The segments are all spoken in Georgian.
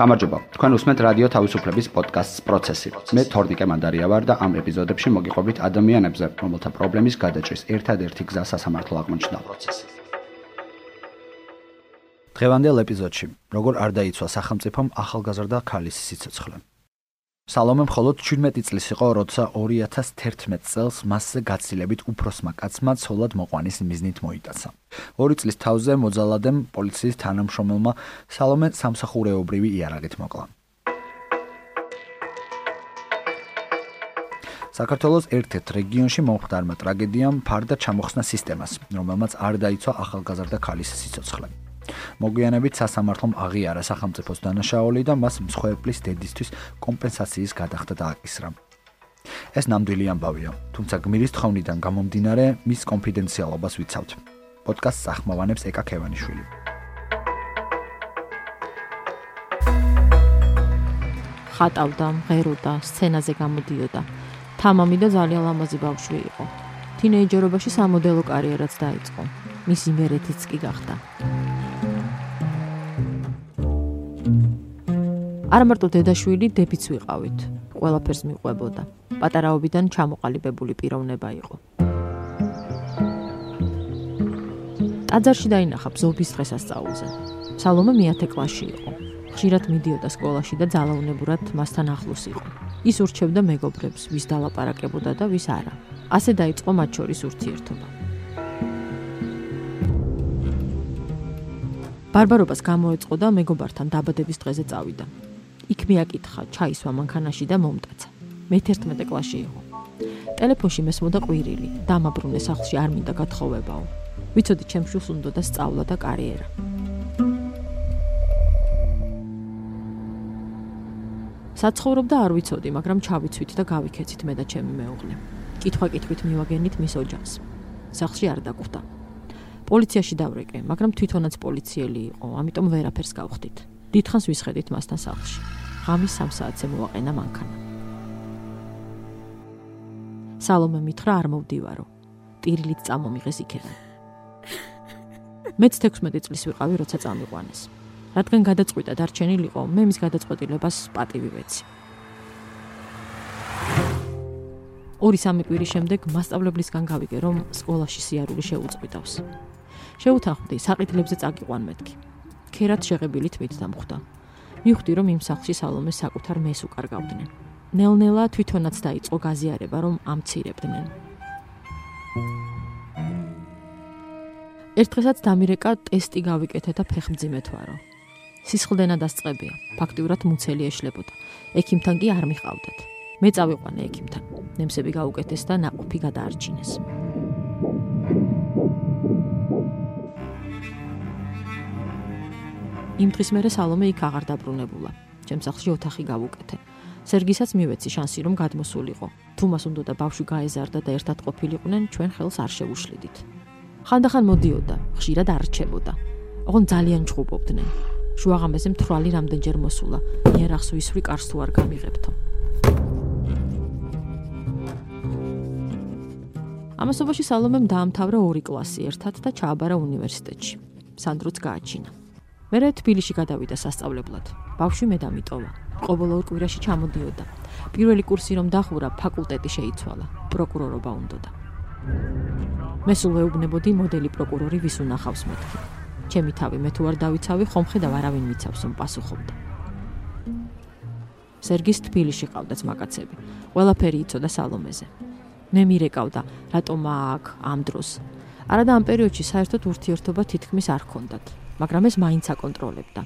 გამარჯობა. თქვენ უსმენთ რადიო თავისუფლების პოდკასტს პროცესი. მე თორნიკე მანდარია ვარ და ამ ეპიზოდებში მოგიყვებით ადამიანებზე, რომელთა პრობლემის გადაჭრის ერთადერთი გზა სასამართლო აღმოჩნდა პროცესი. დღევანდელ ეპიზოდში, როგორ არ დაიცვა სახელმწიფომ ახალგაზრდა ქალის სიცოცხლე. სალომე მხოლოდ 17 წლის იყო, როცა 2011 წელს მასზე გაცილებით უფროსმა კაცმა ცოლად მოყვანის მიზნით მოიტაცა. ორი წლის თავზე მოძალადემ პოლიციის თანამშრომელმა სალომე სამსახურეობრივი იარაღით მოკლა. საქართველოს ერთ-ერთ რეგიონში მომხდარმა ტრაგედიამ ფარდა ჩამოხსნა სისტემას, რომელმაც არ დაიცვა ახალგაზრდა ქალის სიცოცხლე. მოგვიანებით სასამართლომ აღიარა სახელმწიფოს დანაშაული და მას მსხვერპლის დედისთვის კომპენსაციის გადახდა დააკისრა. ეს ნამდვილი ამბავია, თუმცა გმირის თხოვნიდან გამომდინარე, მის კონფიდენციალობას ვიცავთ. პოდკასტს ახმოვანებს ეკა ქევანიშვილი. ხატავდა, ღეროდა, სცენაზე გამოდიოდა. თამამი და ძალიან ლამაზი ბავშვი იყო. თინეიჯერობაში სამოდელო კარიერაც დაიწყო. მისი მერეთიც კი გახდა. არ მარტო დედაშვილი დებიც ვიყავით. ყველაფერს მიყვებოდა. პატარაობიდან ჩამოყალიბებული პიროვნება იყო. ტაძარში დაინახა ბზობის დღესასწაულზე. სალომე მეათე კლასში იყო. ხშირად მიდიოდა სკოლაში და ძალაუნებურად მასთან ახლოს იყო. ის ურჩევდა მეგობრებს, ვის დალაპარაკებოდა და ვის არა. ასე დაიწყო მათ შორის ურთიერთობა. ბარბარობას გამოეწყო და მეგობართან დაბადების დღეზე წავიდა. იქ მიაკითხა ჩაისვა მანქანაში და მომტაცა. მე-11 კლასში იყო. ტელეფონში მესმოდა ყვირილი, დამაბრუნე სახლში არ მინდა გათხოვებაო. ვიცოდი ჩემ შულს უნდა და სწავლა და კარიერა. საცხოვრობდა არ ვიცოდი, მაგრამ ჩავიცვით და გავიქეცით მე და ჩემი მეუღლე. კითხვა-კითხვით მივაგენით მის ოჯახს. სახლში არ დაგვხვდა. პოლიციაში დავრეკე, მაგრამ თვითონაც პოლიციელი იყო, ამიტომ ვერაფერს გავხდით. დიდხანს ვისხედით მასთან სახლში. ღამის 3 საათზე მოაყენა მანქანა. სალომე მითხრა არ მოვდივარო. ტირილით წამომიღეს იქიდან. მეც 16 წლის ვიყავი, როცა წამიყვანეს. რადგან გადაწყვიტა დარჩენილიყო, მე მის გადაწყვეტილებას პატივი ვეცი. ორი სამი კვირის შემდეგ მასშტაბლებლისგან გავიგე, რომ სკოლაში სიარული შეუწყვიტავს. შეუთანხმდი საყიდლებზე წაგიყვან მეთქი. ქერად შეღებილით მით დამხვდა. მივხვდი რომ იმ სახლში სალომეს საკუთარ მეს უკარგავდნენ. ნელ-ნელა თვითონაც დაიწყო გაზიარება რომ ამცირებდნენ. ერთხელაც დამირეკა ტესტი გავიკეთე და ფეხმძიმე თვარო. სისხლდენა დასწებია, ფაქტიურად მუცელი ეშლებოდა. ექიმთან კი არ მიყავდათ. მე წავიყვანე ექიმთან. ნემსები გაუკეთეს და ნაყოფი გადაარჩინეს. იმ დღის მერე სალომე იქ აღარ დაბრუნებულა. ჩემს სახლში ოთახი გავუკეთე. სერგისაც მივეცი შანსი რომ გადმოსულიყო. თუ მას უნდა და ბავშვი გაეზარდა და ერთად ყოფილიყვნენ, ჩვენ ხელს არ შევუშლიდით. ხანდახან მოდიოდა, ხშირად არჩებოდა. ოღონ ძალიან ჭუბობდნენ. შუაღამეზე მთრალი რამდენჯერ მოსულა. იერახს ვისვრი კარს თუ არ გამიღებთო. ამასობაში სალომემ დაამთავრა ორი კლასი ერთად და ჩააბარა უნივერსიტეტში. სანდროც გააჩინა. მერე თბილისში გადავიდა სასწავლებლად. ბავშვი მე დამიტოვა. ყოველ ორ კვირაში ჩამოდიოდა. პირველი კურსი რომ დახურა, ფაკულტეტი შეიცვალა. პროკურორობა უნდოდა. მე სულ ვეუბნებოდი მოდელი პროკურორი ვის უნახავს მეთქი. ჩემი თავი მე თუ არ დავიცავი, ხომ ხედავ არავინ მიცავს რომ პასუხობდა. სერგის თბილისში ყავდაც მაკაცები. ყველაფერი იცოდა სალომეზე. მე მირეკავდა, რატომ აქ ამ დროს. არადა ამ პერიოდში საერთოდ ურთიერთობა თითქმის არ ჰქონდათ. მაგრამ ეს მაინც აკონტროლებდა.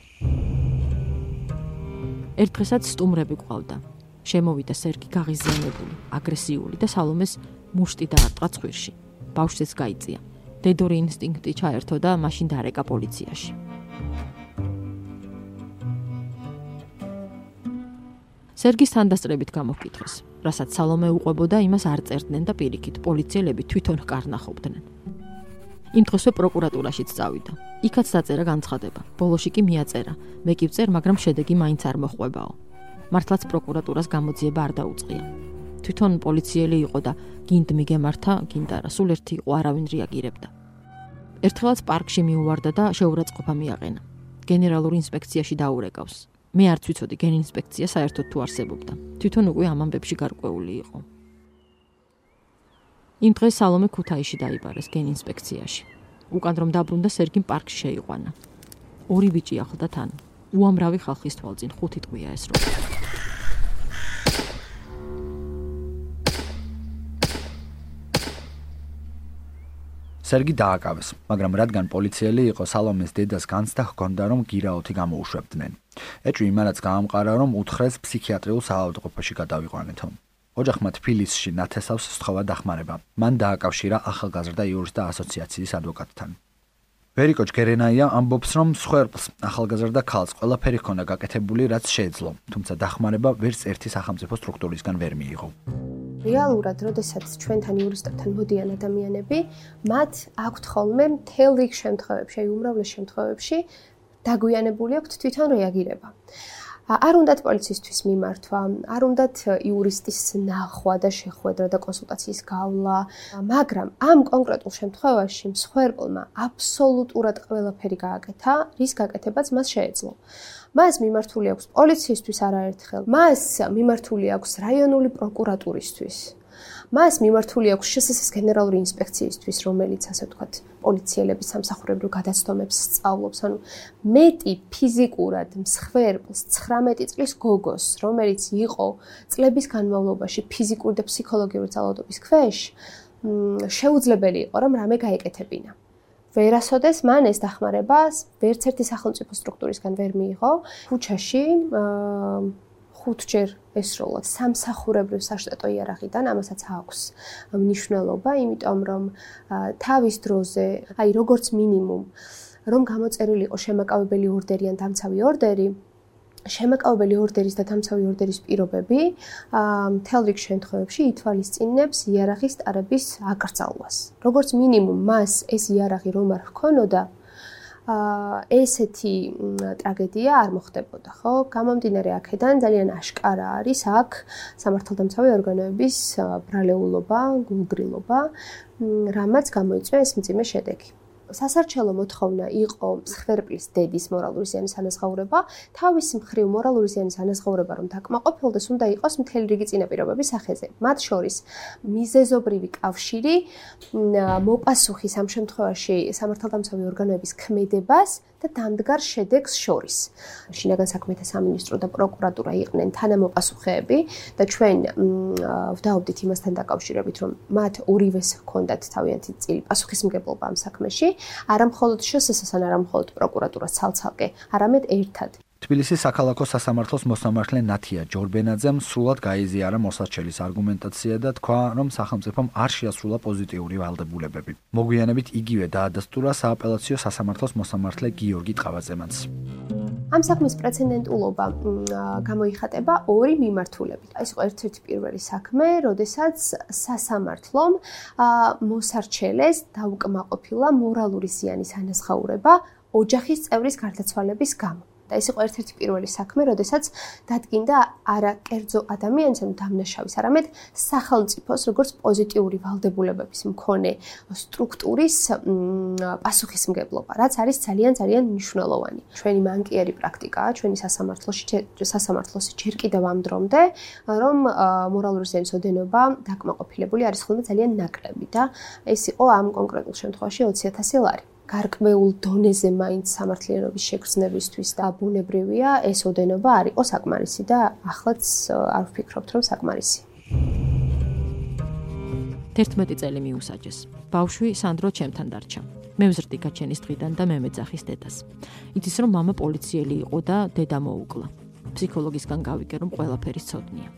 ერთ დღესაც სტუმრები ყავდა. შემოვიდა სერგი გაღიზიანებული, აგრესიული და სალომეს მუშტი დაარტყა ცხვირში. ბავშვს გაიწია. დედორი ინსტინქტი ჩაერთო და მაშინ დარეკა პოლიციაში. სერგის თანდასწრებით გამოგკითხეს, რასაც სალომე უყვებოდა, იმას არ წერდნენ და პირიქით პოლიციელები თვითონ კარნახობდნენ. იმ დღესვე პროკურატურაშიც წავიდა. იქაც დაწერა განცხადება. ბოლოში კი მიაწერა: მე კი ვწერ, მაგრამ შედეგი მაინც არ მოხვებაო. მართლაც პროკურატურას გამოძიება არ დაუწყია. თვითონ პოლიციელი იყო და გინდ მიგემართა, გინდ არა, სულ ერთი იყო, არავინ რეაგირებდა. ერთხელაც პარკში მიუვარდა და შეურაცხყოფა მიაყენა. გენერალურ ინსპექციაში დაურეკავს. მე არც ვიცოდი გენ ინსპექცია საერთოდ თუ არსებობდა. თვითონ უკვე ამ ამბებში გარკვეული იყო. იმ დღეს სალომე ქუთაისში დაიბარეს გენ ინსპექციაში. უკან რომ დაბრუნდა სერგიმ პარკში შეიყვანა. ორი ბიჭი ახლდა თან. უამრავი ხალხის თვალწინ ხუთი ტყვია ეს რო. სერგი დააკავეს, მაგრამ რადგან პოლიციელი იყო, სალომეს დედას განცდა ჰქონდა, რომ გირაოთი გამოუშვებდნენ. ეჭვი იმანაც გაამყარა, რომ უთხრეს ფსიქიატრიულ საავადმყოფოში გადავიყვანეთო. ოჯახმა თბილისში ნათესავს სთხოვა დახმარება. მან დააკავშირა ახალგაზრდა იურისტთა ასოციაციის ადვოკატთან. ვერიკო ჯგერენაია ამბობს, რომ სხერპს ახალგაზრდა ქალს ყველაფერი ჰქონდა გაკეთებული, რაც შეეძლო, თუმცა დახმარება ვერც ერთი სახელმწიფო სტრუქტურისგან ვერ მიიღო. რეალურად, როდესაც ჩვენთან იურისტებთან მოდიან ადამიანები, მათ აქვთ ხოლმე მთელ რიგ შემთხვევებში, აი უმრავლეს შემთხვევებში დაგვიანებული აქვთ თვითონ რეაგირება. არ უნდათ პოლიციისთვის მიმართვა, არ უნდათ იურისტის ნახვა და შეხვედრა და კონსულტაციის გავლა, მაგრამ ამ კონკრეტულ შემთხვევაში მსხვერპლმა აბსოლუტურად ყველაფერი გააკეთა, რის გაკეთებაც მას შეეძლო. მას მიმართული აქვს პოლიციისთვის არაერთხელ, მას მიმართული აქვს რაიონული პროკურატურისთვის. მას მიმართული აქვს შსს გენერალური ინსპექციისთვის, რომელიც ასე ვთქვათ, პოლიციელების სამსახურებრივ გადაცდომებს სწავლობს, ანუ მეტი ფიზიკურად მსხვერპლს 19 წლის გოგოს, რომელიც იყო წლების განმავლობაში ფიზიკური და ფსიქოლოგიური ძალადობის ქვეშ, შეუძლებელი იყო, რომ რამე გაეკეთებინა. ვერასოდეს მან ეს დახმარებას ვერც ერთი სახელმწიფო სტრუქტურისგან ვერ მიიღო. ქუჩაში აა ხუთჯერ ესროლა სამსახურებრივ საშტატო იარაღიდან, ამასაც აქვს მნიშვნელობა, იმიტომ რომ თავის დროზე, აი როგორც მინიმუმ, რომ გამოწერილი იყო შემაკავებელი ორდერი ან დამცავი ორდერი, შემაკავებელი ორდერის და დამცავი ორდერის პირობები, მთელ რიგ შემთხვევებში ითვალისწინებს იარაღის ტარების აკრძალვას. როგორც მინიმუმ, მას ეს იარაღი რომ არ ჰქონოდა, ესეთი ტრაგედია არ მოხდებოდა, ხო? გამომდინარე აქედან ძალიან აშკარა არის აქ სამართალდამცავი ორგანოების ბრალეულობა, გულგრილობა, რამაც გამოიწვია ეს მძიმე შედეგი. სასარჩელო მოთხოვნა იყო მსხვერპლის დედის მორალური ზიანის ანაზღაურება, თავის მხრივ მორალური ზიანის ანაზღაურება რომ დაკმაყოფილდეს, უნდა იყოს მთელი რიგი წინაპირობების სახეზე. მათ შორის მიზეზობრივი კავშირი მოპასუხის ამ შემთხვევაში სამართალდამცავი ორგანოების ქმედებას და დამდგარ შედეგს შორის. შინაგან საქმეთა სამინისტრო და პროკურატურა იყვნენ თანამოპასუხეები და ჩვენ ვდაობდით იმასთან დაკავშირებით, რომ მათ ორივეს ჰქონდათ თავიანთი წილი პასუხისმგებლობა ამ საქმეში, არა მხოლოდ შსს-ს, არა მხოლოდ პროკურატურას ცალ-ცალკე, არამედ ერთად. თბილისის საქალაქო სასამართლოს მოსამართლე ნათია ჯორბენაძემ სრულად გაიზიარა მოსარჩელის არგუმენტაცია და თქვა, რომ სახელმწიფომ არ შეასრულა პოზიტიური ვალდებულებები. მოგვიანებით იგივე დაადასტურა სააპელაციო სასამართლოს მოსამართლე გიორგი ტყავაძემაც. ამ საქმის პრეცედენტულობა გამოიხატება ორი მიმართულებით. ეს იყო ერთ-ერთი პირველი საქმე, როდესაც სასამართლომ მოსარჩელეს დაუკმაყოფილა მორალური ზიანის ანაზღაურება ოჯახის წევრის გარდაცვალების გამო. და ეს იყო ერთ-ერთი პირველი საქმე, როდესაც დადგინდა არა კერძო ადამიანის, ანუ დამნაშავის, არამედ სახელმწიფოს როგორც პოზიტიური ვალდებულებების მქონე სტრუქტურის პასუხისმგებლობა, რაც არის ძალიან ძალიან მნიშვნელოვანი. ჩვენი მანკიერი პრაქტიკაა ჩვენი სასამართლოში, სასამართლოსი ჯერ კიდევ ამ დრომდე, რომ მორალური ზენის ოდენობა დაკმაყოფილებული არის ხოლმე ძალიან ნაკლები და ეს იყო ამ კონკრეტულ შემთხვევაში 20000 ლარი. გარკვეულ დონეზე მაინც სამართლიანობის შეგრძნებისთვის და ბუნებრივია ეს ოდენობა არ იყო საკმარისი და ახლაც არ ვფიქრობთ რომ საკმარისი. 11 წელი მიუსაჯეს. ბავშვი სანდრო ჩემთან დარჩა. მე ვზრდი გაჩენის დღიდან და მე მეძახის დედას. იცის რომ мама პოლიციელი იყო და დედა მოუკლა. ფსიქოლოგისგან გავიგე რომ ყველაფერი ცოდნია.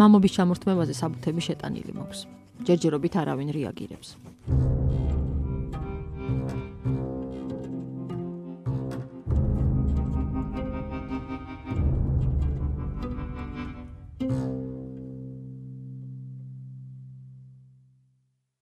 მამობის ჩამორთმევაზე საბუთები შეტანილი მაქვს. ჯერჯერობით არავინ რეაგირებს.